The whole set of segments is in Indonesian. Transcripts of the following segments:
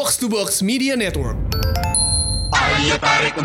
Box to Box Media Network. Ayo tarik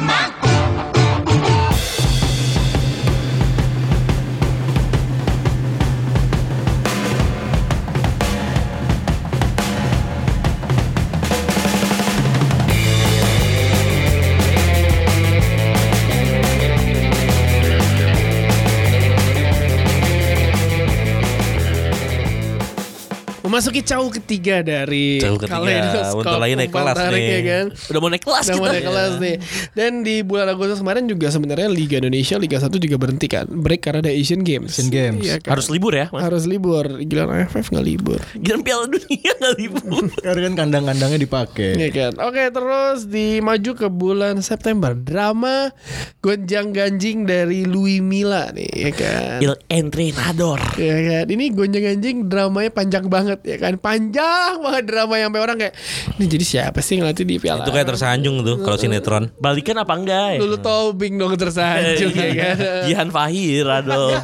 Memasuki caw ketiga dari Caw ketiga, bentar lagi naik kelas Tarik, nih. ya kan? Udah mau naik kelas Udah mau kita. naik kelas nih. Dan di bulan Agustus kemarin juga sebenarnya Liga Indonesia Liga 1 juga berhenti kan. Break karena ada Asian Games. Asian Games. Iya kan? Harus libur ya. Mas? harus libur. Gila AFF nggak libur. Gila Piala Dunia nggak libur. Karena kan kandang-kandangnya dipakai. Iya kan. Oke, terus dimaju ke bulan September. Drama gonjang ganjing dari Louis Mila nih, ya kan. Il Entrenador. Ya kan. Ini gonjang ganjing dramanya panjang banget ya kan. Panjang banget drama yang orang kayak ini jadi siapa sih ngelatih di piala? Itu kayak tersanjung tuh kalau sinetron. Balikan apa enggak ya? Lulu Tobing dong tersanjung ya kan. Jihan Fahir aduh.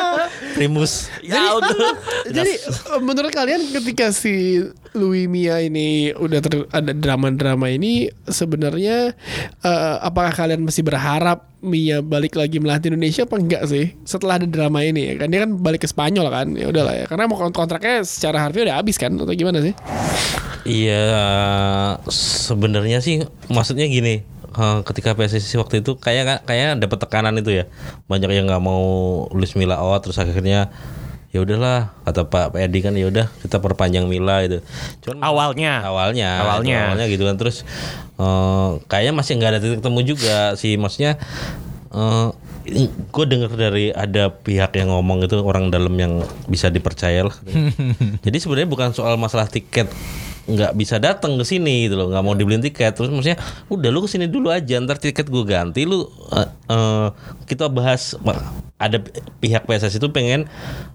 Primus. Ya udah. Jadi eh, menurut kalian ketika si Louis Mia ini udah ter- ada drama-drama ini sebenarnya eh, apakah kalian masih berharap Mia balik lagi melatih Indonesia apa enggak sih? Setelah ada drama ini ya kan? Dia kan balik ke Spanyol kan? Ya udahlah ya. Karena mau kont- kontraknya secara harfiah udah habis kan? Atau gimana sih? Iya, sebenarnya sih maksudnya gini. eh, ketika PSSI waktu itu kayak kayak dapat tekanan itu ya. Banyak yang nggak mau Luis Milla out terus akhirnya ya udahlah kata Pak Edi kan ya udah kita perpanjang Mila itu cuman Awalnya. awalnya Awalnya. itu awalnya. gitu kan. Terus eh, kayaknya masih nggak ada titik temu juga sih. Maksudnya eh gue dengar dari ada pihak yang ngomong itu orang dalam yang bisa dipercaya lah. Jadi sebenarnya bukan soal masalah tiket nggak bisa datang ke sini gitu loh nggak mau dibeliin tiket. Terus maksudnya udah lu ke sini dulu aja ntar tiket gue ganti lu eh, eh, kita bahas ada pihak PSS itu pengen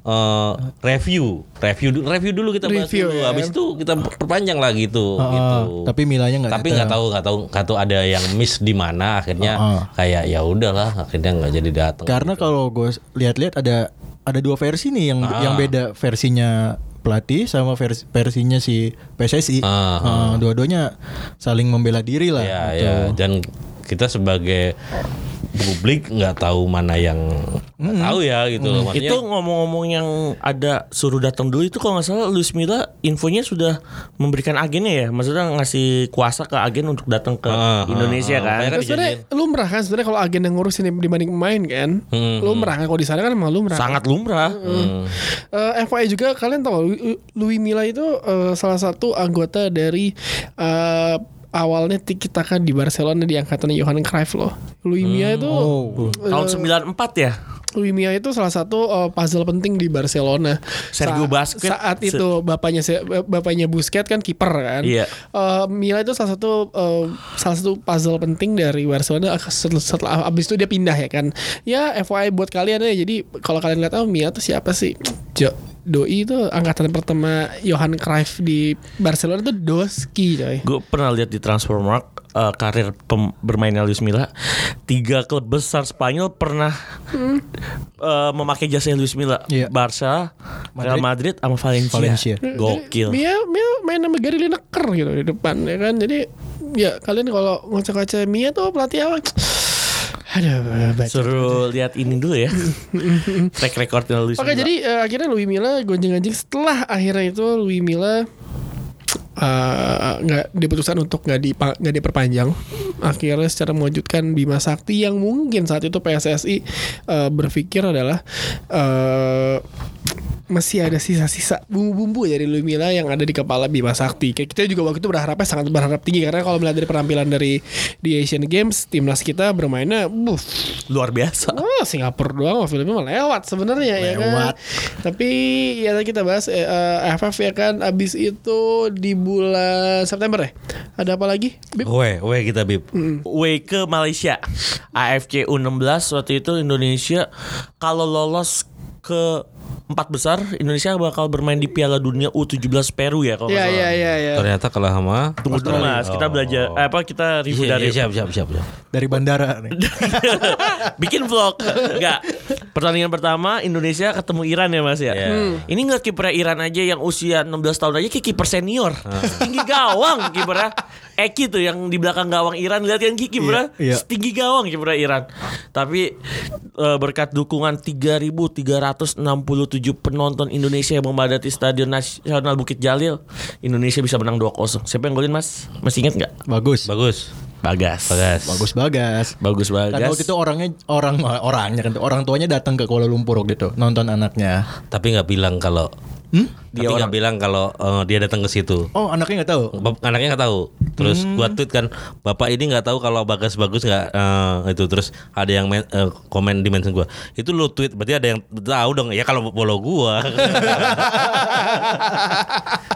eh, review review review dulu kita bahas Review, dulu ya. habis itu kita perpanjang lagi tuh Ah, gitu Tapi Milanya nggak tapi nggak tahu nggak tahu nggak tahu ada yang miss di mana akhirnya Ah, ah. kayak ya udahlah akhirnya nggak jadi datang Karena kalau gue lihat-lihat ada ada dua versi nih yang Ah. yang beda versinya pelatih sama versi, versinya si PSSI. Ah, Ah, dua-duanya saling membela diri lah. ya gitu. ya dan kita sebagai publik nggak tahu mana yang nggak tahu ya gitu loh. Maksudnya Itu ngomong-ngomong yang ada suruh datang dulu itu kalau nggak salah Luis Milla infonya sudah memberikan agennya ya, maksudnya ngasih kuasa ke agen untuk datang ke ah, Indonesia ah, kan. Terus sebenarnya lumrah kan? Sebenarnya kalau agen yang ngurusin dibanding pemain kan? Hmm, lumrah kan? Kalau di sana kan emang lumrah. Sangat lumrah. Hmm. Eh, FYI juga kalian tahu Lu- Louis Milla itu eh, salah satu anggota dari eh, awalnya Tiki Taka di Barcelona di angkatan Johan Cruyff loh. Louis Milla itu Oh. Tahun 94 ya. Louis Milla itu salah satu eh, puzzle penting di Barcelona. Sergio Busquets. Saat itu bapaknya se- bapaknya Busquets kan kiper kan. Iya. Eh, Milla itu salah satu eh, salah satu puzzle penting dari Barcelona setelah, setelah abis itu dia pindah ya kan. Ya FYI buat kalian ya. Jadi kalau kalian lihat oh Milla tuh siapa sih? Jo Doi itu angkatan pertama Johan Cruyff di Barcelona itu Doski coy. Gue pernah lihat di Transfermarkt eh, karir pem- bermainnya Luis Milla. Tiga klub besar Spanyol pernah eh, memakai jasa Luis Milla. Iya. Barca, Real Madrid, sama Valencia. Valencia. Gokil. Mia, Mia main sama Gary Lineker gitu di depan ya kan. Jadi ya kalian kalau ngocok-ngocok Mia tuh pelatih apa? Aduh, baca. Suruh lihat ini dulu ya. Track recordnya Luis Oke, Milla. jadi eh, akhirnya Louis Milla gonjang-ganjing setelah akhirnya itu Louis Milla eh, nggak diputuskan untuk nggak dipa- nggak diperpanjang. Akhirnya secara mewujudkan Bima Sakti yang mungkin saat itu PSSI eh, berpikir adalah eh, masih ada sisa-sisa bumbu-bumbu dari Louis Milla yang ada di kepala Bima Sakti. Kayak kita juga waktu itu berharapnya sangat berharap tinggi karena kalau melihat dari penampilan dari di Asian Games timnas kita bermainnya, buff, luar biasa. Oh, Singapura doang filmnya mah lewat sebenarnya ya kan. Tapi ya kita bahas eh, FF ya kan abis itu di bulan September ya. Ada apa lagi? Bib? Weh, weh kita bib. W ke Malaysia. AFC U16 waktu itu Indonesia kalau lolos ke empat besar Indonesia bakal bermain di Piala Dunia U17 Peru ya kalau Iya salah. iya iya iya. Ternyata kalah sama Tunggu dulu mas, kita belajar eh, apa kita review Iya, dari iya, siap, siap, siap, siap. Dari bandara nih. bikin vlog enggak pertandingan pertama Indonesia ketemu Iran ya mas ya Iya. Hmm. ini ngeliat kipernya Iran aja yang usia 16 tahun aja kayak kiper senior tinggi gawang kipernya Eki tuh yang di belakang gawang Iran lihat kan Kiki bro iya. setinggi gawang Kibra Iran tapi eh, berkat dukungan 3.367 penonton Indonesia yang memadati Stadion Nasional Bukit Jalil Indonesia bisa menang 2-0 siapa yang golin mas masih ingat nggak Bagus. Bagus. Bagas Bagas. Bagus bagas. bagus Kan Bagas waktu itu orangnya orang orangnya kan orang tuanya datang ke Kuala Lumpur gitu nonton anaknya. Tapi nggak bilang kalau Hmm? Dia tapi nggak bilang kalau eh, dia datang ke situ. Oh anaknya nggak tahu. Bap- Anaknya nggak tahu. Terus gua tweet kan, bapak ini nggak tahu kalau bagas bagus nggak eh, itu. Terus ada yang men- eh, komen di mention gua. Itu lu tweet, berarti ada yang tahu dong. Ya kalau follow gua.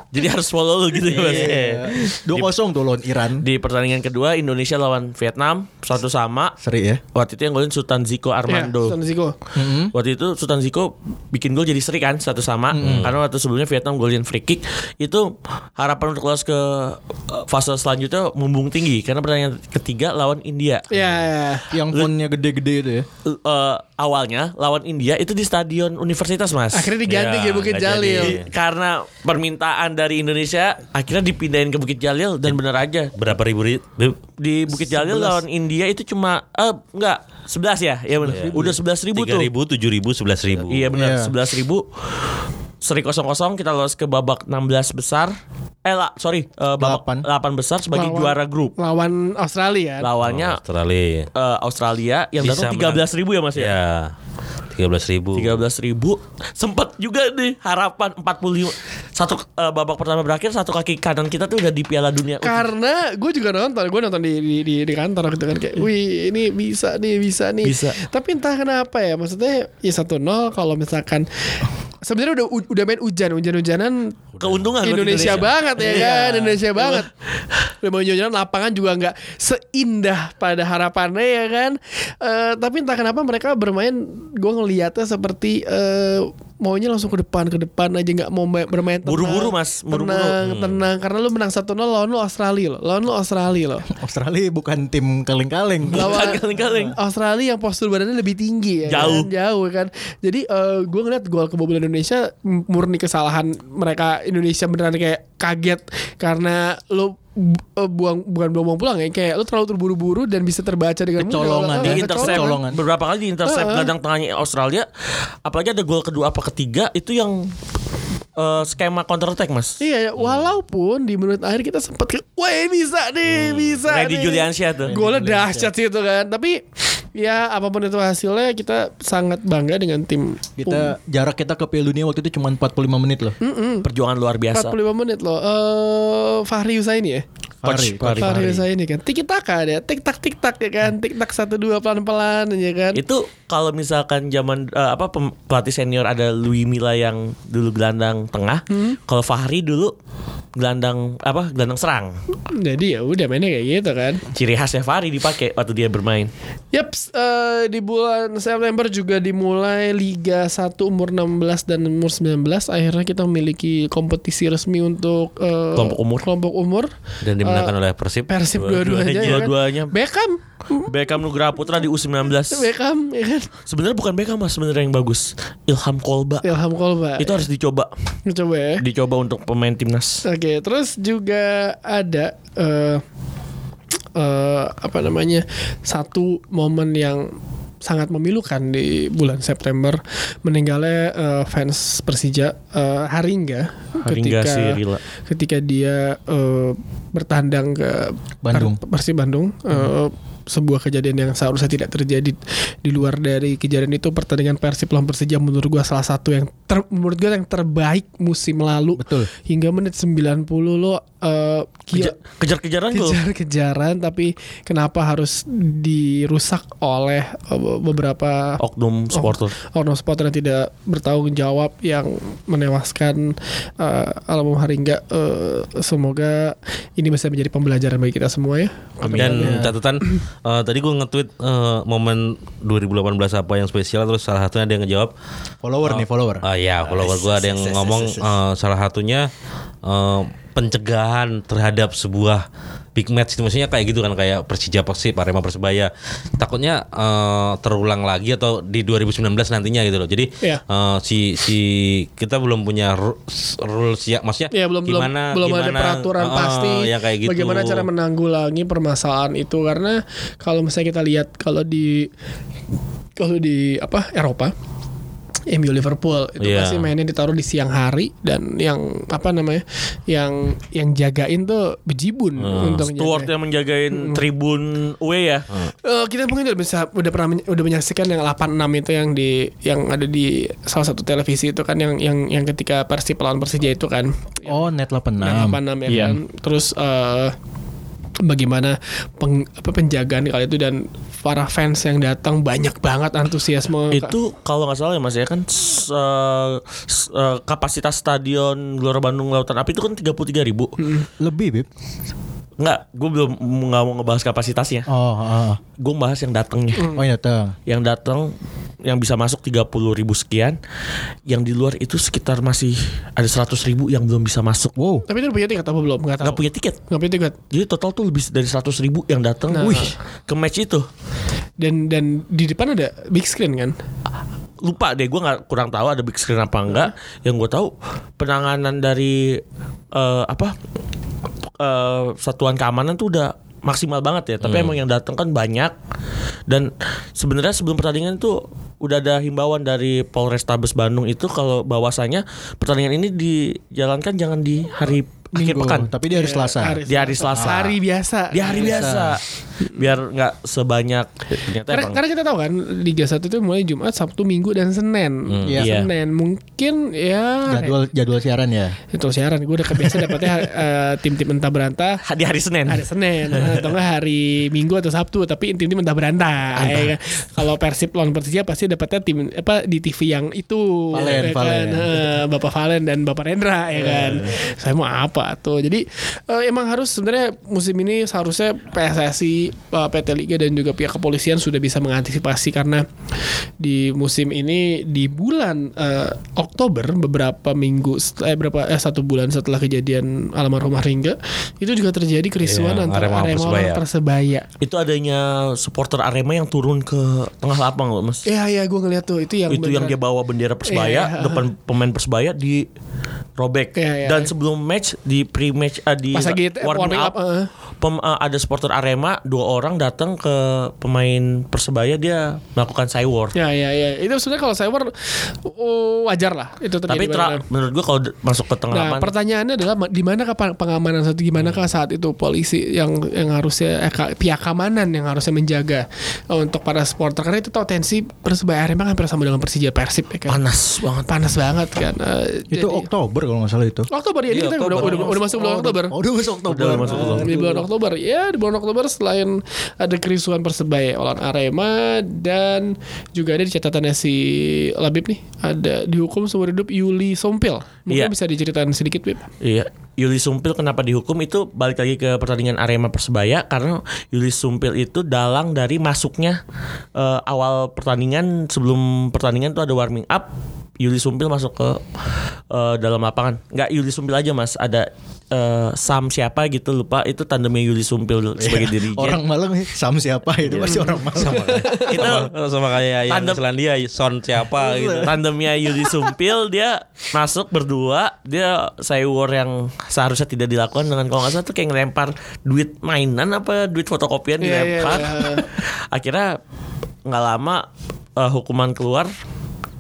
jadi harus follow lu gitu ya mas Dua kosong tuh lawan Iran. di pertandingan kedua Indonesia lawan Vietnam satu sama Seri ya. waktu itu yang golin Sultan Ziko Armando Ya, San Ziko. Waktu itu Sultan Ziko bikin gol jadi seri kan satu sama karena waktu sebelumnya Vietnam golin free kick itu harapan untuk lolos ke uh, fase selanjutnya mumbung tinggi karena pertandingan ketiga lawan India. Ya, ya. Yang fontnya gede-gede itu ya. Uh, uh, awalnya lawan India itu di stadion universitas mas. Akhirnya diganti Ya, ke Bukit Jalil. jadi. karena permintaan dari Indonesia akhirnya dipindahin ke Bukit Jalil dan bener aja Berapa ribu ri- di Bukit Jalil lawan India itu cuma eh enggak 11 ya ya benar udah 11 ribu Tiga tuh ribu, tujuh ribu, sebelas ribu. Iya benar, Iya. sebelas ribu. Seri kosong kosong kita lolos ke babak 16 besar. Eh lah, sorry, eh, babak Delapan. 8 besar sebagai Lawan- juara grup. Lawan Australia. Lawannya Australia. eh, Australia yang Bisa datang 13 ribu ya Mas ya. Ya. Tiga belas ribu. 13 ribu Sempet juga nih harapan 45 Satu eh, babak pertama berakhir Satu kaki kanan kita tuh udah di piala dunia Karena gue juga nonton, gue nonton di, di, di, di kantor gitu kan kayak, wih ini bisa nih, bisa nih. Bisa. Tapi entah kenapa ya, maksudnya ya satu nol kalau misalkan sebenarnya udah udah main hujan, hujan-hujanan Keuntungan Indonesia, Indonesia. banget ya Iya. kan, Indonesia banget. Udah main hujan lapangan juga nggak seindah pada harapannya ya kan. Eh, tapi entah kenapa mereka bermain, gue ngelihatnya seperti eh, maunya langsung ke depan, ke depan aja nggak mau ma- bermain tenang. Buru-buru, Mas. Buru-buru. Tenang, tenang. Karena lu menang 1-0 lawan lu Australia loh. Lawan lu Australia loh. Australia bukan tim kaleng-kaleng. Lawan kaleng-kaleng. Australia yang postur badannya lebih tinggi ya Jauh. kan? jauh kan jadi gue ngeliat gol kebobolan Indonesia murni kesalahan mereka Indonesia beneran kayak kaget karena lo eh, buang bukan buang buang pulang ya kayak lo terlalu terburu-buru dan bisa terbaca dengan. Kecolongan, Eh, di intercept kecolongan. beberapa kali di intercept Heeh. gadang tengahnya Australia apalagi ada gol kedua apa ketiga itu yang eh, skema counter attack mas Iya, ya, walaupun di menit akhir kita sempat wah bisa nih, bisa Hmm. Reddy nih. Juliansyah tuh. Golnya dahsyat sih itu kan. Tapi ya apa pun itu hasilnya kita sangat bangga dengan tim Kita jarak kita ke Piala Dunia waktu itu cuma 45 menit loh. perjuangan luar biasa 45 menit loh. Eh Fahri Husaini ya? Fahri, Fahri. Fahri Husaini kan. Tik tak ya, tik tak tik tak ya kan. Tik tak satu dua pelan pelan ya kan. itu kalau misalkan zaman eh, apa pelatih senior ada Louis Milla yang dulu gelandang tengah Hmm. kalau Fahri dulu gelandang apa gelandang serang Jadi ya udah mainnya kayak gitu kan. ciri khasnya Fahri dipakai waktu dia bermain Yap, eh, di bulan September juga dimulai Liga 1 umur 16 dan umur 19. Akhirnya kita memiliki kompetisi resmi untuk eh, Kelompok umur. Kelompok umur. Dan dimenangkan oleh Persib. Persib dua-duanya. ya kan? Dua-duanya. Beckham. Beckham Nugraha Putra di U19 Beckham ya kan. sebenarnya bukan Beckham mas sebenarnya yang bagus Ilham Kolba Ilham Kolba. itu harus dicoba coba ya. dicoba untuk pemain timnas Oke, terus juga ada eh eh, apa namanya satu momen yang sangat memilukan di bulan September meninggalnya eh, fans Persija eh, Haringga Haringga ketika Sirila. ketika dia eh, bertandang ke Bandung. Per- Persib Bandung eh, sebuah kejadian yang seharusnya tidak terjadi di luar dari kejadian itu pertandingan Persib lawan Persija menurut gua salah satu yang ter, menurut gua yang terbaik musim lalu Betul. hingga menit 90 lo eh, Keja- kejar-kejaran kejar-kejaran tapi kenapa harus dirusak oleh eh, beberapa oknum supporter. oknum supporter yang tidak bertanggung jawab yang menewaskan eh, almarhum Haringga. Eh, semoga ini bisa menjadi pembelajaran bagi kita semua ya. Dan catatan eh, tadi gue nge-tweet eh, momen 2018 apa yang spesial terus salah satunya ada yang ngejawab Follower nih, follower. Ah ya, follower gue ada yang ngomong eh, salah satunya eh, pencegahan keindahan terhadap sebuah big match itu. Maksudnya kayak gitu kan kayak Persija Persib Arema Persebaya. Takutnya eh, terulang lagi atau di 2019 nantinya gitu loh. Jadi Iya. eh, si si kita belum punya ru- rules ya maksudnya Ya belum gimana belum belum ada gimana, peraturan eh, pasti yang kayak gitu. bagaimana cara menanggulangi permasalahan itu. Karena kalau misalnya kita lihat kalau di kalau di apa Eropa MU Liverpool itu Iya. pasti mainnya ditaruh di siang hari dan yang apa namanya yang yang jagain tuh bejibun untuk Stuart jaga. yang menjagain tribun away ya. Eh, kita mungkin udah bisa udah pernah men- udah menyaksikan yang 86 itu yang di yang ada di salah satu televisi itu kan yang yang yang ketika Persib lawan Persija itu kan Oh, net 86. Yang 86 ya Iya. kan. Terus eh, bagaimana peng, apa penjagaan kali itu dan para fans yang datang banyak banget antusiasme. Itu kalau nggak salah ya Mas ya kan s- eh, kapasitas stadion Gelora Bandung Lautan Api itu kan 33 ribu. Lebih, Bib. Nggak, gue belum nggak mau ngebahas kapasitasnya. Oh, oh. Gue bahas yang datangnya. Oh, yang datang. Yang datang yang bisa masuk 30 ribu sekian, yang di luar itu sekitar masih ada 100 ribu yang belum bisa masuk. Wow. Tapi itu udah punya tiket apa belum? Nggak tahu. Nggak punya tiket. Nggak punya tiket. Jadi total tuh lebih dari 100 ribu yang datang. Nah. Wih, ke match itu. Dan dan di depan ada big screen kan. Lupa deh gue nggak kurang tahu ada big screen apa enggak. Yang gue tahu penanganan dari eh, apa eh, satuan keamanan tuh udah maksimal banget ya. Tapi emang yang datang kan banyak. Dan sebenarnya sebelum pertandingan tuh udah ada himbauan dari Polrestabes Bandung itu kalau bahwasanya pertandingan ini dijalankan jangan di hari akhir Minggu, pekan. Tapi di hari Selasa. Di hari Selasa. Hari biasa. di hari biasa biar nggak sebanyak ternyata Karena, karena kita tahu kan Liga 1 itu mulai Jumat, Sabtu, Minggu dan Senin. Iya. Iya. Senin mungkin ya Jadwal jadwal siaran ya. itu siaran gue udah kebiasa dapetnya eh, tim-tim entah berantah di hari Senin hari Senin atau enggak hari Minggu atau Sabtu tapi tim-tim entah berantah ya kan? kalau Persib lawan Persija pasti dapatnya tim apa di TV yang itu Valen, ya kan? Valen. Eh, Bapak Valen dan Bapak Rendra ya kan saya mau apa tuh jadi eh, emang harus sebenarnya musim ini seharusnya PSSI eh, PT Liga dan juga pihak kepolisian sudah bisa mengantisipasi karena di musim ini di bulan eh, Oktober beberapa minggu eh berapa eh satu bulan setelah kejadian almarhum Ringga itu juga terjadi kerisuan Iya, antara Arema Arema Persebaya. Persebaya. itu adanya supporter Arema yang turun ke tengah lapang loh mas Iya iya gue ngeliat tuh itu yang itu yang dia beneran- bawa bendera persebaya Iya. depan pemain persebaya di robek. Iya, iya, dan iya. sebelum match di pre match di Pas lagi warming warming up, up, eh. pem- eh, ada supporter Arema dua orang datang ke pemain persebaya dia melakukan cywar Ya ya ya. Itu sebenarnya kalau saya oh, wajar lah itu terjadi. tapi tra- menurut gua kalau masuk ke tengah Nah lapangan pertanyaannya adalah di mana peng- pengamanan saat gimana saat itu polisi yang yang harusnya eh, pihak keamanan yang harusnya menjaga eh, untuk para supporter? Karena itu tahu tensi persebaya Arema kan sama dengan Persija Persib ya kan? Panas banget. Panas banget kan Eh, Itu jadi- Oktober kalau nggak salah itu. Oktober ya ini Iya, kita udah, Oktober. udah, udah masuk bulan Oktober. Oh, udah masuk Oktober. Udah masuk Oktober. Di bulan Oktober ya di bulan Oktober selain ada kerisuan persebaya lawan Arema dan juga ada di catatannya si Labib nih ada dihukum seumur hidup Yuli Sompil mungkin Iya. bisa diceritain sedikit Bib Iya, Yuli Sumpil kenapa dihukum itu balik lagi ke pertandingan Arema Persebaya karena Yuli Sumpil itu dalang dari masuknya eh, awal pertandingan sebelum pertandingan tuh ada warming up. Yuli Sumpil masuk ke eh, dalam lapangan. Nggak Yuli Sumpil aja mas, ada eh, Sam siapa gitu lupa. Itu tandemnya Yuli Sumpil sebagai dirijen. Orang Malang nih, Sam siapa? Itu pasti orang Malang. sama itu sama, sama kayak yang Tandem- Selandia Son siapa gitu. Tandemnya Yuli Sumpil dia masuk berdua. Dia war yang seharusnya tidak dilakukan dengan kalau nggak salah tuh kayak ngelempar duit mainan apa duit fotokopian Iya, iya, dilempar. iya. akhirnya nggak lama eh, hukuman keluar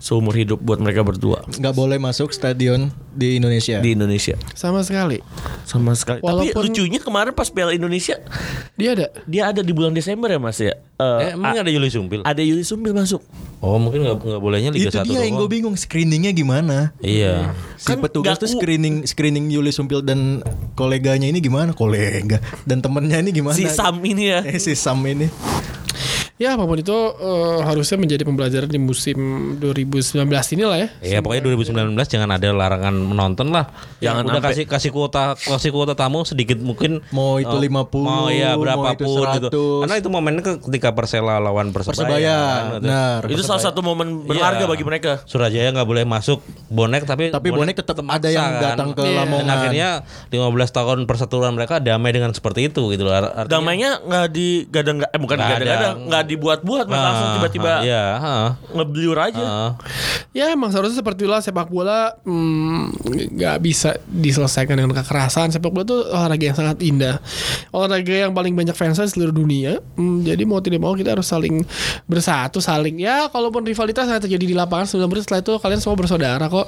seumur hidup buat mereka berdua Nggak boleh masuk stadion di Indonesia. di Indonesia sama sekali sama sekali Walaupun- tapi lucunya kemarin pas Piala Indonesia dia ada dia ada di bulan Desember ya mas ya Eh, eh, emang a- ada Yuli Sumpil ada Yuli Sumpil masuk oh mungkin nggak nggak bolehnya Liga itu 1 dia yang gue doang. bingung screeningnya gimana. iya Si Kan petugas tuh screening screening Yuli Sumpil dan koleganya ini gimana? Kolega dan temennya ini gimana? si Sam ini ya Eh, si Sam ini. Ya apa pun itu eh, harusnya menjadi pembelajaran di musim 2019 inilah ya. Ya pokoknya 2019 jangan ada larangan menonton lah. Jangan Udah sampai- kasih kasih kuota kasih kuota tamu sedikit mungkin Mau itu eh, 50, mau ya mau berapapun itu gitu. 100. Karena itu momennya ke- ketika Persela lawan Persebaya. Persebaya. kan, gitu. Benar. Itu salah satu momen berharga Iya. bagi mereka. Surajaya nggak boleh masuk bonek tapi Tapi bonek tetap ada yang maksa, datang ke Iya. Dan Lamongan. akhirnya 15 tahun persatuan mereka damai dengan seperti itu gitu loh. Ar- artinya- Damainya nggak digadang eh bukan Nggak digadang-gadang, ada. Nggak dibuat-buat, Mas. langsung Ah, tiba-tiba Iya, ah, ngebliur aja. ah. Ya emang seharusnya seperti itulah sepak bola hmm, nggak bisa diselesaikan dengan kekerasan. Sepak bola itu olahraga yang sangat indah, olahraga yang paling banyak fansnya di seluruh dunia. Hmm, jadi mau tidak mau kita harus saling bersatu, saling ya kalaupun rivalitas yang terjadi di lapangan sebenarnya setelah itu kalian semua bersaudara kok.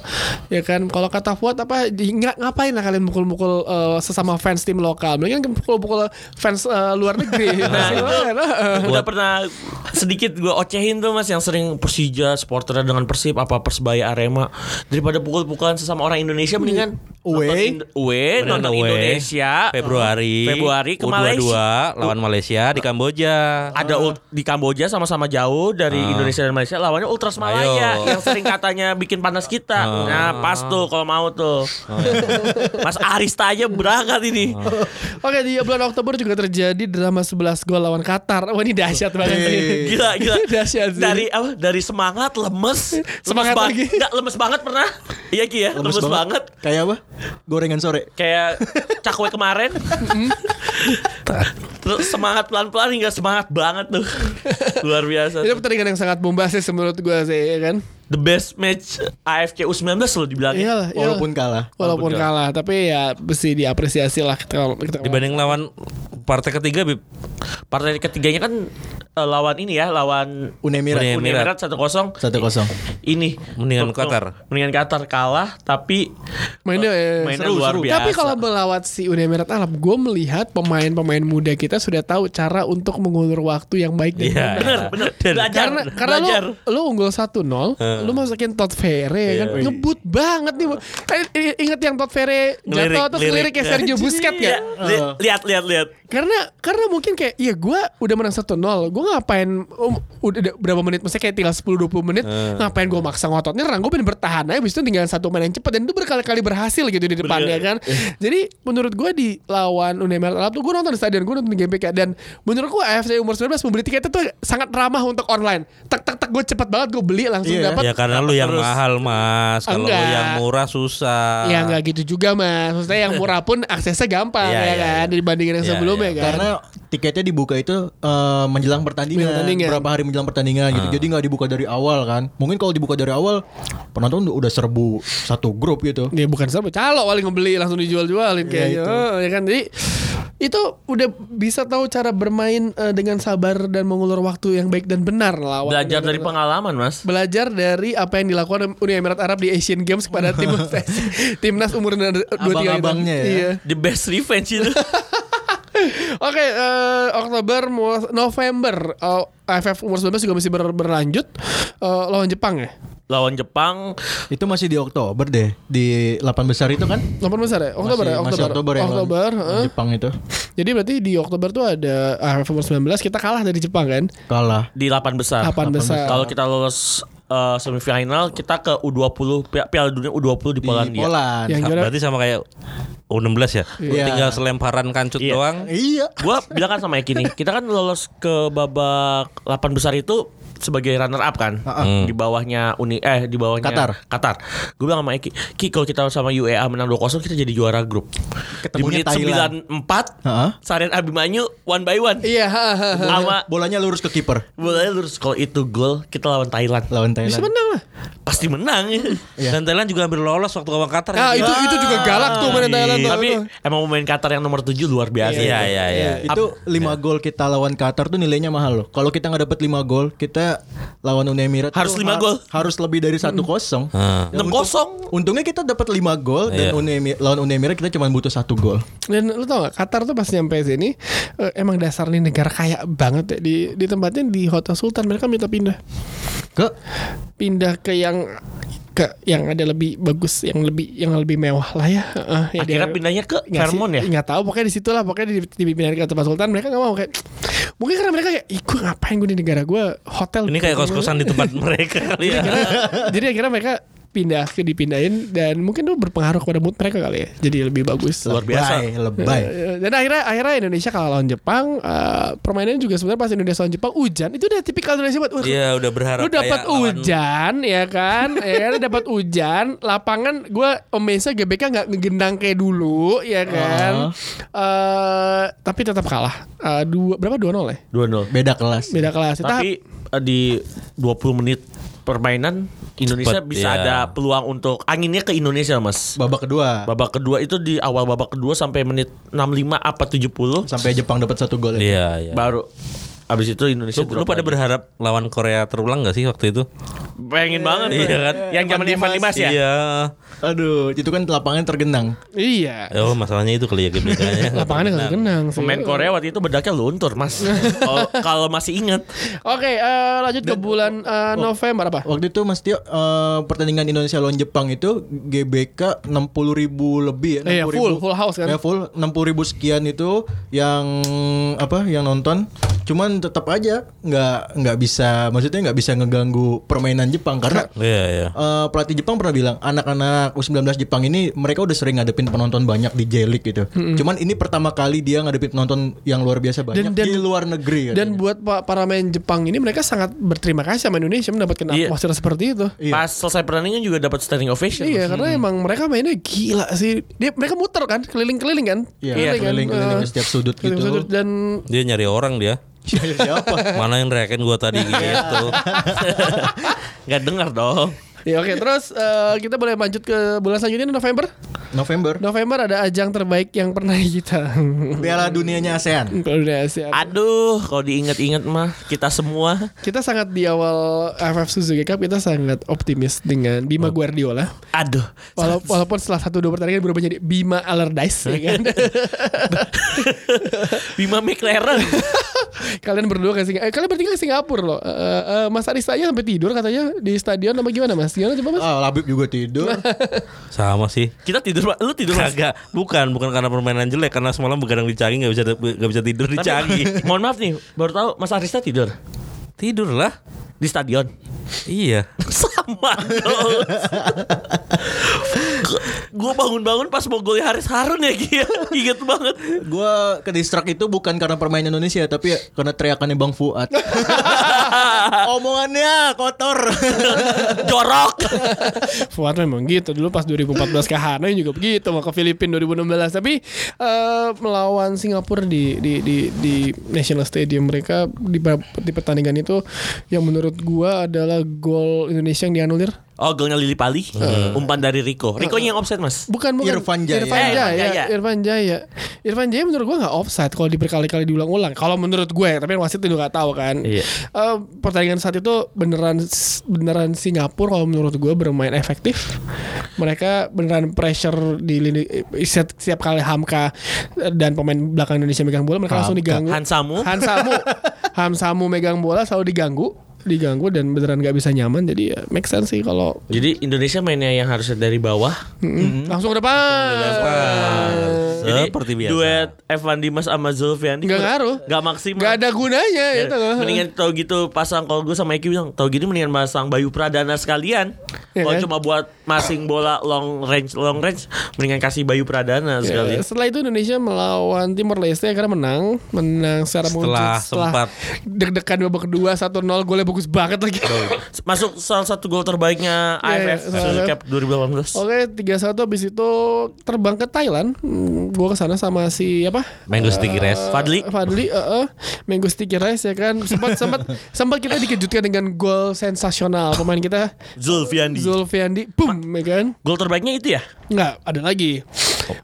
Ya kan kalau kata Fuad apa nggak ngapain lah kalian mukul-mukul eh, sesama fans tim lokal, mendingan pukul-pukul fans eh, luar negeri. Nah, itu Nah, udah pernah sedikit gue ocehin tuh mas yang sering Persija supporternya dengan Persib apa Persebaya Arema. Daripada pukul-pukulan sesama orang Indonesia mendingan Away. nonton, away, nonton away, Indonesia Februari Februari ke U22 Malaysia lawan Malaysia di Kamboja. ada di Kamboja sama-sama jauh dari Indonesia dan Malaysia lawannya Ultras Malaya Ayo. yang sering katanya bikin panas kita. Nah, pas tuh kalau mau tuh. Mas Arista aja berangkat ini. Oke di bulan Oktober juga terjadi drama 11 gol lawan Qatar. Wah ini dahsyat banget sih. Gila gila. Dahsyat sih. Dari apa? Dari semangat lemes. Semangat lemes lagi. Enggak lemes banget pernah? Iya Ki ya, lemes, banget. Kayak apa? Gorengan sore. Kayak cakwe kemarin. Terus semangat pelan-pelan hingga semangat banget tuh. Luar biasa. Itu pertandingan yang sangat bombastis menurut gue sih ya kan. The best match AFC U19 loh dibilangnya. Iyalah, iyalah. Walaupun kalah. Walaupun kalah, tapi ya mesti diapresiasi lah kita, kita Dibanding lawan partai ketiga Bib. Partai ketiganya kan eh, lawan ini ya, lawan Unemirat. Uni Uni Emirat. Emirat 1-0. Satu kosong. Ini Mendingan Qatar. Mendingan Qatar kalah tapi mainnya, eh, mainnya seru, luar seru. biasa. Tapi kalau melawat si Uni Emirat Arab, gue melihat pemain-pemain muda kita sudah tahu cara untuk mengulur waktu yang baik dan Iya. benar. bener bener belajar Karena karena belajar. lu lu unggul 1-0, lu masukin Todd Ferre ya kan. Ngebut banget nih. Eh, i- Ingat yang Todd Ferre jatuh terus lirik kayak Sergio Busquets Iya, ya? li- lihat lihat lihat Karena karena mungkin kayak iya gue udah menang 1-0 Gue ngapain um, Udah berapa menit Maksudnya kayak tinggal 10-20 menit Ngapain gue maksa ngotot nyerang Gue pengen bertahan aja Habis itu tinggal satu main yang cepat Dan itu berkali-kali berhasil gitu di depannya kan? Jadi menurut gue di lawan Uni Emirat Arab tuh Gue nonton di stadion Gue nonton di GBK Dan menurut gue AFC umur 19 Membeli tiket itu sangat ramah untuk online. Tak tak tak gue cepet banget Gue beli langsung Iya. dapat Ya karena lu yang mahal mas. Kalau lu yang murah susah. Ya nggak gitu juga mas. Maksudnya yang murah pun aksesnya gampang Iya, ya iya, kan? iya. Dibandingin yang Iya, sebelumnya iya. kan Karena tiketnya dibuka itu eh, menjelang pertandingan, Menjelang pertandingan. berapa hari menjelang pertandingan gitu. Jadi nggak dibuka dari awal kan. Mungkin kalau dibuka dari awal penonton udah- udah serbu satu grup gitu. Ya bukan sama calo paling ngebeli langsung dijual-jualin kayaknya. itu. Oh, ya kan jadi itu udah bisa tahu cara bermain eh, dengan sabar dan mengulur waktu yang baik dan benar lawan. belajar dari pengalaman mas belajar dari apa yang dilakukan Uni Emirat Arab di Asian Games kepada tim timnas umur 23 itu. Abang-abangnya ya. Iya. the best revenge itu Oke, eh, Oktober November eh, AFF umur 19 juga masih ber- berlanjut eh, lawan Jepang ya. Lawan Jepang Itu masih di Oktober deh. Di 8 besar itu kan? 8 besar ya? Oktober masih, ya? masih Oktober. Oktober ya. lawan Oktober, heeh. Jepang itu Jadi berarti di Oktober tuh ada AFF umur 19 kita kalah dari Jepang kan? kalah. di 8 besar 8 besar. kalau kita lolos eh, semifinal kita ke U20 Pi- Piala Dunia U20 di Di Polandia Poland. Yang juara Berarti sama kayak U16 ya. Iya. Tinggal selemparan kancut Iya. doang. Iya. Gua bilang kan sama Eki nih, kita kan lolos ke babak 8 besar itu sebagai runner up kan Heeh. di bawahnya Uni eh di bawahnya Qatar. Qatar. Gue bilang sama Eki, Ki kalau kita sama UEA menang 2-0 kita jadi juara grup. di Ketemunya menit Thailand. 94 Heeh. Sarian Abimanyu one by one. Iya, ha. Sama Bolanya lurus ke kiper bolanya lurus kalau itu gol kita lawan Thailand. lawan bisa Thailand. menang lah. Pasti menang. Iya. Dan Thailand juga hampir lolos waktu lawan Qatar. Ah, ya. itu itu juga galak tuh main Thailand tuh. Tapi emang pemain Qatar yang nomor 7 luar biasa. Iya iya iya. Itu 5 gol kita lawan Qatar tuh nilainya mahal loh. Kalau kita nggak dapat 5 gol, kita lawan Uni Emirat Harus lima gol. Harus lebih dari 1-0. Ah. Dan 6-0. untung- Untungnya kita dapat 5 gol dan Iya. Uni Emi- lawan Uni Emirat kita cuma butuh satu gol. Dan lu tau gak Qatar tuh pas nyampe sini eh, emang dasar nih negara kaya banget ya di di tempatnya di Hotel Sultan mereka minta pindah Ke pindah ke yang ke yang ada lebih bagus, yang lebih yang lebih mewah lah ya. Heeh, ya Akhirnya dia- pindahnya ke Fairmont ya? Nggak tahu pokoknya di situ lah pokoknya di, di pindahin ke tempat sultan mereka nggak mau kayak mungkin karena mereka kayak ih gue ngapain gue di negara gue hotel Ini kayak kos-kosan di tempat mereka kali ya. Jadi akhirnya mereka pindah ke dipindahin dan mungkin itu berpengaruh kepada mood mereka kali ya. Jadi lebih bagus. Luar biasa. Lebay, lebay. Eh, dan akhirnya akhirnya Indonesia kalah lawan Jepang. Eh, permainannya juga sebenarnya pas Indonesia lawan Jepang hujan. Itu udah tipikal Indonesia buat "Wah, Iya udah berharap lu dapat kayak lawan- hujan ya kan? Ya kan? Dapat hujan. Lapangan gue Om Mesa GBK nggak ngegendang kayak dulu ya kan? Eh, tapi tetap kalah. Eh, dua berapa? dua nol ya? 2-0. Beda kelas. beda kelas. Tapi eh, di 20 menit permainan Indonesia Cepet, bisa iya. ada peluang untuk anginnya ke Indonesia, Mas. Babak kedua Babak kedua itu di awal babak kedua sampai menit 65 apa 70 sampai Jepang dapat satu gol. ya. Iya iya. baru Abis itu Indonesia Lu, lu pada lagi. berharap lawan Korea terulang gak sih waktu itu? Pengen banget Iya kan? Yang zaman Evan Dimas ya Iya. Aduh, itu kan lapangan tergenang. iya Oh masalahnya itu kali ya GBK-nya. lapangannya kenang sih. Pemain Korea waktu itu bedaknya luntur mas Kalau- Kalau masih ingat Oke, eh, lanjut ke bulan eh, November apa? Waktu itu Mas Tio eh, pertandingan Indonesia lawan Jepang itu GBK 60 ribu lebih ya. Iya, 60.000. full, full house kan? Ya full 60 ribu sekian itu yang apa yang nonton. Cuman tetap aja nggak nggak bisa maksudnya nggak bisa ngeganggu permainan Jepang karena Iya iya. eh, pelatih Jepang pernah bilang anak-anak U19 Jepang ini mereka udah sering ngadepin penonton banyak di J-League gitu. Cuman ini pertama kali dia ngadepin penonton yang luar biasa banyak Dan- dan- di luar negeri. Dan katanya. buat pa- para main Jepang ini mereka sangat berterima kasih sama Indonesia mendapatkan Iya. atmosfer seperti itu. Iya. Pas selesai pertandingan juga dapat standing ovation Iya, Mas. karena emang mereka mainnya gila sih. Dia mereka muter kan, keliling-keliling kan? Iya, kan? keliling-keliling Eh, ke setiap sudut keliling gitu. sudut dan Dia nyari orang dia. Siapa? Mana yang reakin gua tadi gitu. Nggak dengar dong ya oke terus eh, kita boleh lanjut ke bulan selanjutnya November. November. November ada ajang terbaik yang pernah kita. Piala dunianya ASEAN. Kalau udah Asia. Aduh Kalau diingat-ingat mah Kita semua Kita sangat di awal AFF Suzuki Cup kita sangat optimis dengan Bima Guardiola. Aduh Walau- walaupun setelah satu dua pertandingan berubah jadi Bima Allardyce ya kan. Bima McLaren kalian berdua ke Singapura. Eh, kalian bertiga ke Singapura loh. Eh, eh, Mas Arista aja sampai tidur katanya di stadion apa gimana Mas? Gimana coba Mas? Ah, Labib juga tidur. Sama sih. Kita tidur. Lu tidur mas Kagak, bukan, bukan karena permainan jelek, karena semalam begadang di Cagi nggak bisa nggak bisa tidur di Cagi. Mohon maaf nih Baru tahu Mas Arista tidur Tidur lah. Di stadion Iya. Sama dong Gue bangun-bangun pas mau golnya Haris Harun ya Gia Ingat banget. Gua ke distrak itu bukan karena permainan Indonesia tapi ya karena teriakannya Bang Fuad. Omongannya kotor. Jorok. Fuad memang gitu. Dulu pas 2014 ke Hanoi juga begitu mau ke Filipina 2016 tapi eh, melawan Singapura di di di di National Stadium mereka di, di pertandingan itu yang menurut gua adalah gol Indonesia yang dianulir Oh golnya Lili Pali. Umpan dari Rico. Rico yang offset mas? Bukan bukan. Irfan Jaya. Irfan Eh, Jaya, Irfan Jaya. Irfan Jaya. Irfan Jaya menurut gua nggak offside kalau diberkali-kali diulang-ulang. Kalau menurut gue tapi wasit itu nggak tahu kan. Iya. Eh, pertandingan saat itu beneran beneran Singapura kalau menurut gue bermain efektif. Mereka beneran pressure di lini setiap, setiap kali Hamka dan pemain belakang Indonesia megang bola mereka langsung Hamka. diganggu. Hansamu. Hansamu. Hamsamu megang bola selalu diganggu diganggu dan beneran nggak bisa nyaman jadi ya make sense sih kalau Jadi Indonesia mainnya yang harusnya dari bawah? Mm, langsung ke depan Jadi Seperti biasa. duet Evan Dimas sama Zulfiandi Nggak ngaruh. Gak maksimal nggak ada gunanya Ya, itu Mendingan tau gitu pasang kalau gue sama Eki bilang tau gini mendingan pasang Bayu Pradana sekalian. Ya kalau kan? cuma buat masing bola long range long range mendingan kasih Bayu Pradana Ya, sekalian. setelah itu Indonesia melawan Timor Leste akhirnya menang, menang secara Setelah mujur sempat. deg-degan babak kedua 1-0 golnya bagus banget lagi. Masuk salah satu gol terbaiknya Iya, AFF iya, soalnya- Cup 2018. Oke, 3-1 habis itu terbang ke Thailand. Hmm, gua ke sana sama si apa? Mango sticky rice. Fadli Fadli, eh eh, Mango Sticky Rice ya kan. Sempat sempat sempat kita dikejutkan dengan gol sensasional pemain kita Zulfiandi. Zulfiandi, boom, ya kan? Gol terbaiknya itu ya? Enggak, ada lagi.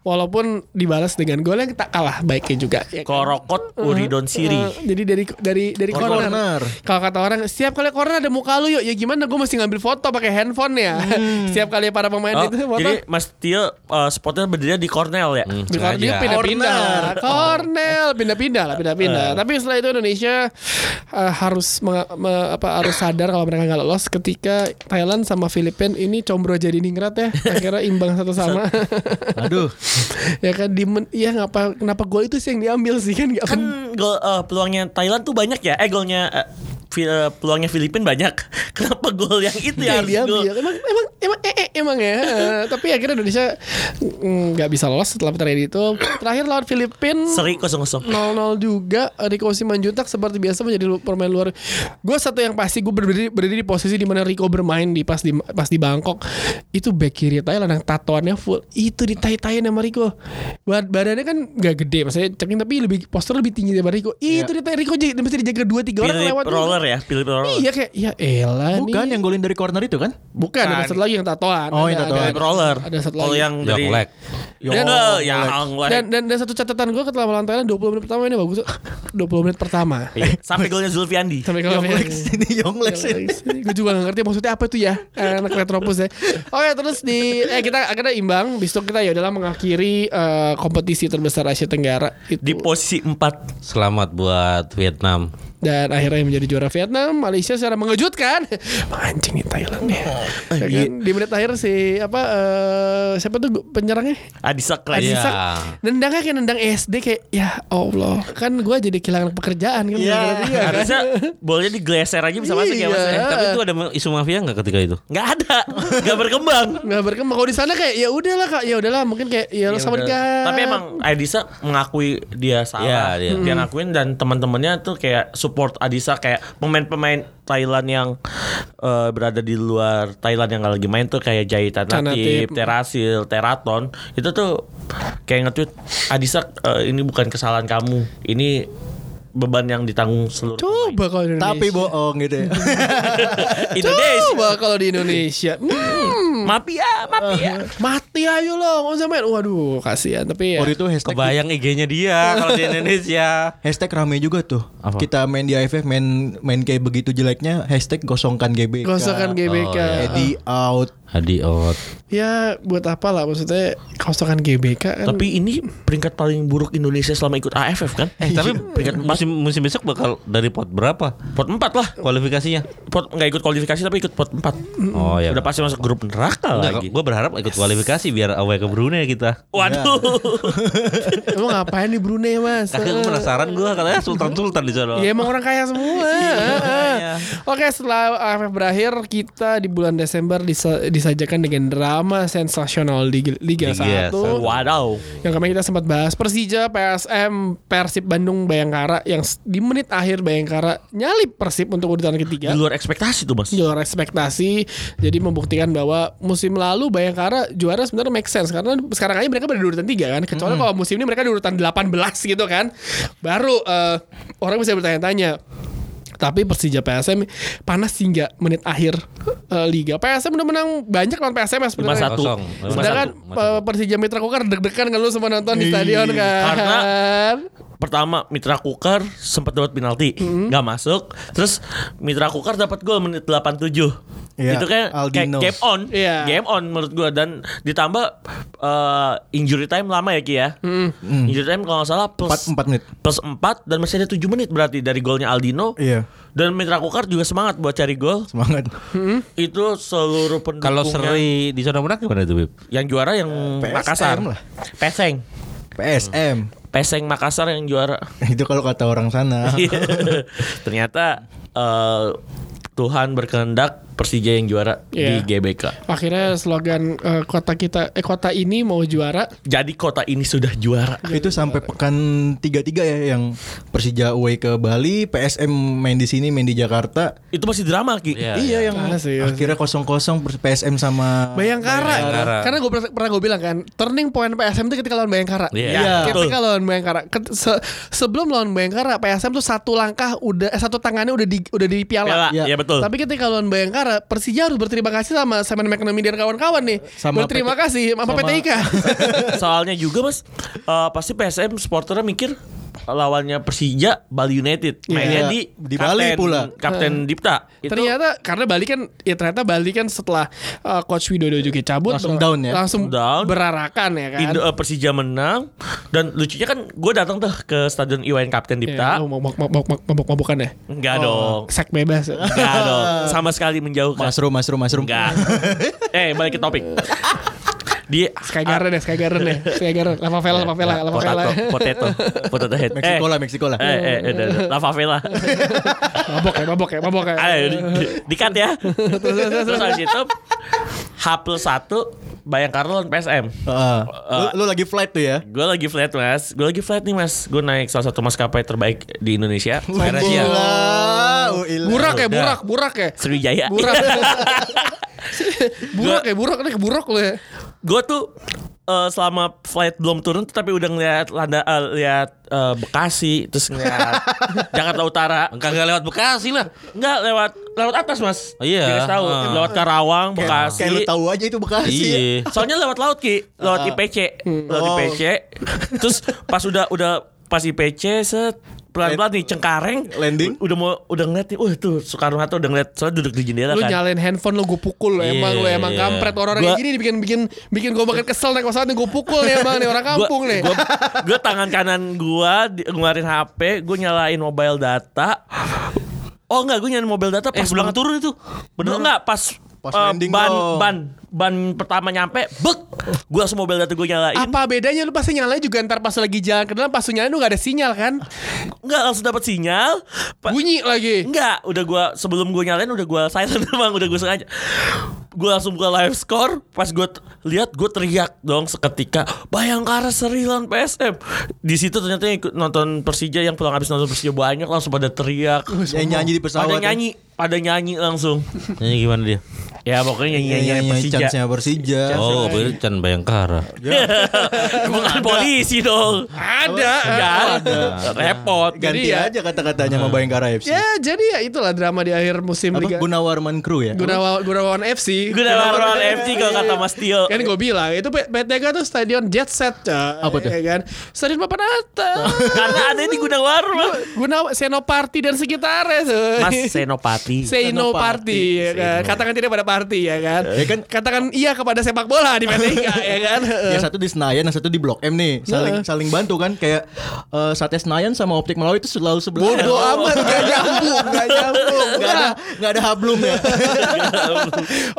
Walaupun dibalas dengan gol yang tak kalah baiknya juga. Ya kan? Korokot Uridon Siri. Eh, jadi dari dari dari corner. Corner. Kalau kata orang setiap kali corner ada muka lu yuk. Ya gimana gue mesti ngambil foto pakai handphone ya. setiap kali para pemain Oh, itu foto. jadi Mas Tio uh, spotnya berdiri di Cornell ya. Di corner dia Sengaja. pindah-pindah. Cornell pindah-pindah lah pindah-pindah. Eh. Tapi setelah itu Indonesia eh, harus me- apa harus sadar kalau mereka nggak lolos ketika Thailand sama Filipina ini combro jadi ningrat ya. Akhirnya imbang satu sama. Aduh. Ya kan di men- ya ngapa kenapa gol itu sih yang diambil sih kan Kan gol eh, peluangnya Thailand tuh banyak ya. Eh golnya eh, peluangnya Filipina banyak. Kenapa gol yang itu ya yang diambil? emang emang emang eh, eh, emang ya? Tapi akhirnya Indonesia mm, nggak bisa lolos setelah pertandingan itu. Terakhir lawan Filipina Seri kosong-kosong. 0-0 juga. Rico Simanjuntak seperti biasa menjadi pemain luar. Gue satu yang pasti gue berdiri, berdiri di posisi di mana Rico bermain di pas di pas di Bangkok. Itu back kiri Thailand yang tatoannya full. Itu ditai-taiin sama Rico Bad- badannya kan gak gede maksudnya ceking tapi lebih poster lebih tinggi daripada Rico itu ditai Rico j- mesti dijaga dua tiga orang Philip lewat roller ya, Philip roller. Iya kayak ya elah Bukan nih. yang golin dari corner itu kan? Bukan, ada satu lagi yang tatoan. Oh, yang Ada- tatoan. Philip roller. Ada satu lagi. yang Yang dari leg. Dan, Oh, yang leg. dan, dan dan satu catatan gue ketika melawan Thailand 20 menit pertama ini bagus 20 menit pertama Iya, sampai golnya Zulfiandi. sampai kalau Yonglex ini Yonglex ini. gue juga gak ngerti maksudnya apa itu ya anak Retropus ya oke terus di eh kita akhirnya imbang besok kita ya adalah mengakhiri eh, kompetisi terbesar Asia Tenggara itu Di posisi 4 Selamat buat Vietnam. Dan akhirnya menjadi juara Vietnam Malaysia secara mengejutkan anjing nih Thailand ya, Ya kan? di menit akhir si apa eh, siapa tuh penyerangnya Adisa Krais. Iya. Adisak nendangnya kayak nendang SD kayak ya Allah kan gue jadi kehilangan pekerjaan kan Iya, gara-gara dia, kan? harusnya bolanya digeser aja bisa masuk ya mas Iya. ya. Tapi itu ada isu mafia nggak ketika itu? Nggak ada, nggak berkembang. nggak berkembang kalau di sana kayak ya udahlah kak ya udahlah mungkin kayak ya, Ya sama udah. nikah Tapi emang Adisa mengakui dia salah. Iya, dia. Dia ngakuin dan teman-temannya tuh kayak support Adisa kayak pemain-pemain Thailand yang eh, berada di luar Thailand yang lagi main tuh kayak Jahitan. Natip, Terasil, Teraton itu tuh kayak nge-tweet Adisa eh, ini bukan kesalahan kamu. Ini beban yang ditanggung seluruh coba kalau di Indonesia Tapi bohong gitu ya. Indonesia. coba kalau di Indonesia hmm, Mafia, mafia. mati ayo lo nggak usah main waduh kasihan tapi ya Waktu itu hashtag Kebayang IG-nya dia kalau di Indonesia. hashtag rame juga tuh. Apa? Kita main di AFF main main kayak begitu jeleknya hashtag gosongkan GBK. gosokkan GBK Oh, iya. Eddie out. Hadi out. ya buat apa lah maksudnya gosokkan GBK kan Tapi ini peringkat paling buruk Indonesia selama ikut AFF kan? Eh, tapi peringkat empat, musim musim besok bakal dari pot berapa pot 4 lah. kualifikasinya? Pot nggak ikut kualifikasi tapi ikut pot 4 Oh ya. Udah pasti masuk grup neraka lagi. Gue berharap ikut kualifikasi biar away ke Brunei kita. Waduh. emang ngapain di Brunei mas Kagak gue penasaran gue katanya Sultan Sultan di sana. Ya emang orang kaya semua. Oke setelah AFF berakhir kita di bulan Desember disa- disajikan dengan drama sensasional di Liga, Liga 1 satu. Wadaw. yang kemarin kita sempat bahas Persija, PSM, Persib Bandung, Bayangkara yang di menit akhir Bayangkara nyalip Persib untuk urutan ketiga. Di luar ekspektasi tuh mas. Di luar ekspektasi jadi membuktikan bahwa musim lalu Bayangkara juara sebenarnya make sense karena sekarang aja mereka berada di urutan 3 kan kecuali kalau musim ini mereka di urutan 18 gitu kan baru eh, orang bisa bertanya-tanya tapi Persija PSM panas hingga menit akhir eh, liga. PSM udah menang banyak lawan PSM ya sebenarnya. 5-1. Kosong. Sedangkan eh, Persija Mitra Kukar deg-degan kan lu semua nonton di stadion kan. Karena- Pertama Mitra Kukar sempat dapat penalti, nggak masuk. Terus Mitra Kukar dapat gol menit 87. Iya, itu kan kayak Aldino. game on, Iya. game on menurut gua dan ditambah eh, injury time lama ya Ki ya. Injury time kalau nggak salah plus 4 4 menit. plus 4 dan masih ada 7 menit berarti dari golnya Aldino. Iya, Dan Mitra Kukar juga semangat buat cari gol. semangat. Itu seluruh pendukungnya Kalau seri di zona menang gimana itu Bib? yang juara yang PSM Makassar. lah. Peseng. PSM. Peseng Makassar yang juara. Itu kalau kata orang sana. Iya. Ternyata eh, Tuhan berkehendak Persija yang juara Iya. di GBK. Akhirnya slogan eh, kota kita eh kota ini mau juara. Jadi kota ini sudah juara. itu sampai pekan 33 ya yang Persija away ke Bali, PSM main di sini, main di Jakarta. Itu masih drama Ki. Iya. iya yang Ah, serius. akhirnya kosong-kosong PSM sama Bayangkara. Bayangkara. Karena gue pernah, pernah gue bilang kan, turning point PSM itu ketika lawan Bayangkara. Iya. Iya. Ketika lawan Bayangkara. Ket- se- sebelum lawan Bayangkara, PSM tuh satu langkah udah eh, satu tangannya udah di udah di piala. Piala. Iya. Iya betul. Tapi ketika lawan Bayangkara, Persija harus berterima kasih sama Simon McNamee dan kawan-kawan nih. Sama berterima PT kasih sama, sama- PT Ika. Soalnya juga mas, eh, pasti PSM supporternya mikir lawannya Persija Bali United mainnya Iya. di Di Bali pula. Kapten Dipta itu ternyata karena Bali kan ya ternyata Bali kan setelah uh, coach Widodo juga cabut Langsung down ya? Langsung Down. berarakan ya kan. Indo- eh, Persija menang dan lucunya kan gue datang tuh ke stadion Iwayan Kapten Ya, Dipta lu mabok mabok mabok mabokan ya. enggak dong Sek bebas. enggak dong sama sekali menjauhkan Mushroom, mushroom, mushroom. enggak eh balik ke topik di Sky Garden ya, Sky Garden ya. Sky Garden, Lava Vela, Lava Vela, Lava Vela. potato potato head Meksiko eh, lah, Meksiko lah. eh eh, eh lava vela mabok ya, mabok ya, mabok ya. Ayo di, di cut ya. Terus habis itu H plus 1 Bayangkara lawan PSM. Heeh. lu, lu lagi flight tuh ya? Gue lagi flight mas, gue lagi flight nih mas. Gue naik salah satu maskapai terbaik di Indonesia. Asia. Gila, uilah. Burak ya, burak, burak ya. Sriwijaya. Burak. burak ya, burak nih buruk lu ya. Gue tuh eh, selama flight belum turun tapi udah ngeliat landa eh, lihat eh, Bekasi terus ngeliat Jakarta Utara Enggak enggak lewat Bekasi lah. Enggak lewat lewat atas mas Oh, iya. Dikasih tahu Ah. lewat Karawang Bekasi Kayak lu tahu aja itu Bekasi. ya. Iya. Soalnya lewat laut ki, lewat IPC, lewat Oh. IPC. Terus pas udah udah pas IPC set pelan-pelan nih Cengkareng Landing. udah mau udah ngeliat nih, wah tuh Soekarno Hatta udah ngeliat soalnya duduk di jendela Lu kan. nyalain handphone lu gue pukul lu emang lu Iya, emang iya. kampret orang-orang kayak Gua- gini bikin bikin bikin gue makin kesel naik pesawat nih gue pukul nih emang nih orang kampung nih. Gua, gua tangan kanan gua di- ngeluarin HP, gua nyalain mobile data. Oh enggak, gue nyalain mobile data Eh pas sebelum banget turun itu. Bener enggak pas Pas eh, landing ban dong. ban ban pertama nyampe, bek. Gua langsung mobile data gue nyalain. Apa bedanya lu pasti nyalain juga ntar pas lagi jalan ke dalam pas nyalain lu gak ada sinyal kan? Enggak langsung dapat sinyal. Pa- Bunyi lagi. Enggak, udah gua sebelum gua nyalain udah gua silent emang udah gua sengaja. Gua langsung buka live score, pas gua t- lihat gua teriak dong seketika, Bayangkara seri lawan PSM. Di situ ternyata yang ikut nonton Persija yang pulang habis nonton Persija banyak langsung pada teriak. Yang nyanyi di pesawat. Pada ya. nyanyi, pada nyanyi langsung. Nyanyi gimana dia? Ya pokoknya nyanyi nyanyi Nyanyi Persija. chance-nya Persija. Oh, berarti Chan Bayangkara. Bukan polisi dong. Ada. Enggak ada. Repot. Ganti Jadi ya- aja kata-katanya sama Bayangkara FC. Ya jadi ya itulah drama di akhir musim Apa Liga Gunawarman Crew ya? Gunawan Gunawan FC. Gue udah lawan FC kalau kata Mas Tio. Kan gue bilang itu PTK tuh stadion jet set. Apa tuh? Ya kan? Stadion papan atas. Karena ada di Gunawarman. Gunawan Senopati dan sekitarnya tuh. Mas Senopati. Senopati. ya kan. Katakan tidak pada party ya kan. Ya kan? Katakan iya kepada sepak bola di PTK ya kan. Yang satu di Senayan, yang satu di Blok M nih. Saling saling bantu kan kayak eh, Sate Senayan sama Optik Melawi itu selalu sebelah. Bodoh amat gak nyambung, gak nyambung. Gak ada gak ada hablum ya.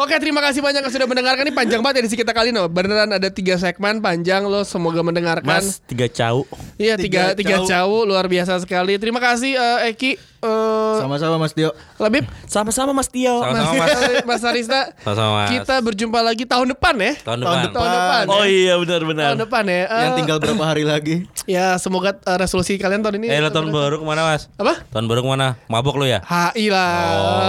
Oke terima kasih banyak yang sudah mendengarkan Ini panjang banget edisi kita kali ini loh. Beneran ada tiga segmen panjang lo Semoga mendengarkan Mas tiga cau. Iya tiga, Tiga tiga cau. Luar biasa sekali Terima kasih eh, Eki eh, Sama-sama Mas Tio. Labib Sama-sama Mas Tio. Sama-sama, Mas, Mas. Mas Arista Sama-sama, Mas. Kita berjumpa lagi tahun depan ya Tahun Tahun depan. Tahun depan Oh ya. iya benar-benar. Tahun depan ya Eh, Yang tinggal berapa hari lagi? Ya semoga eh, resolusi kalian tahun ini Eh, lo tahun baru ke mana, Mas? Apa? Tahun baru ke mana? Mabok lo ya? HI lah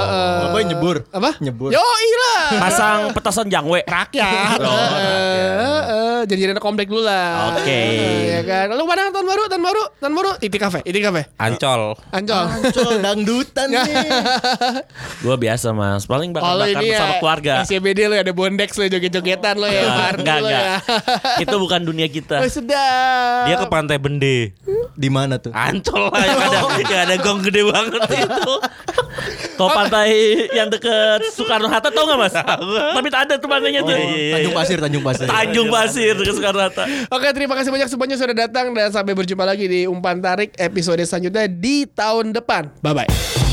Eh, Ngapain nyebur? Apa? Nyebur. Yo lah Pasang petasan jangwe. rakyat. Oh, eh, jadi anak komplek dulu lah. Oke. Eh, ya kan. Lu mana baru? Tahun baru? Tahun baru? Iti kafe, Iti kafe. Ancol. Ancol. Ancol dangdutan nih. Gua biasa Mas. Paling bakal Kalau bakar bersama ya keluarga. SCBD lo ada bondex lo joget-jogetan lo ya. Ah, party enggak lo enggak. ya. Itu bukan dunia kita. Oh, sedap. Dia ke Pantai Bende. Di mana tuh? Ancol lah yang ada yang ada gong gede banget itu. Tau pantai yang deket Soekarno Hatta tau gak mas? Tapi tak ada tuh pantainya tuh. Tanjung Pasir, Tanjung Pasir. Tanjung Pasir deket Soekarno Hatta. Oke, terima kasih banyak semuanya sudah datang dan sampai berjumpa lagi di umpan tarik episode selanjutnya di tahun depan. Bye bye.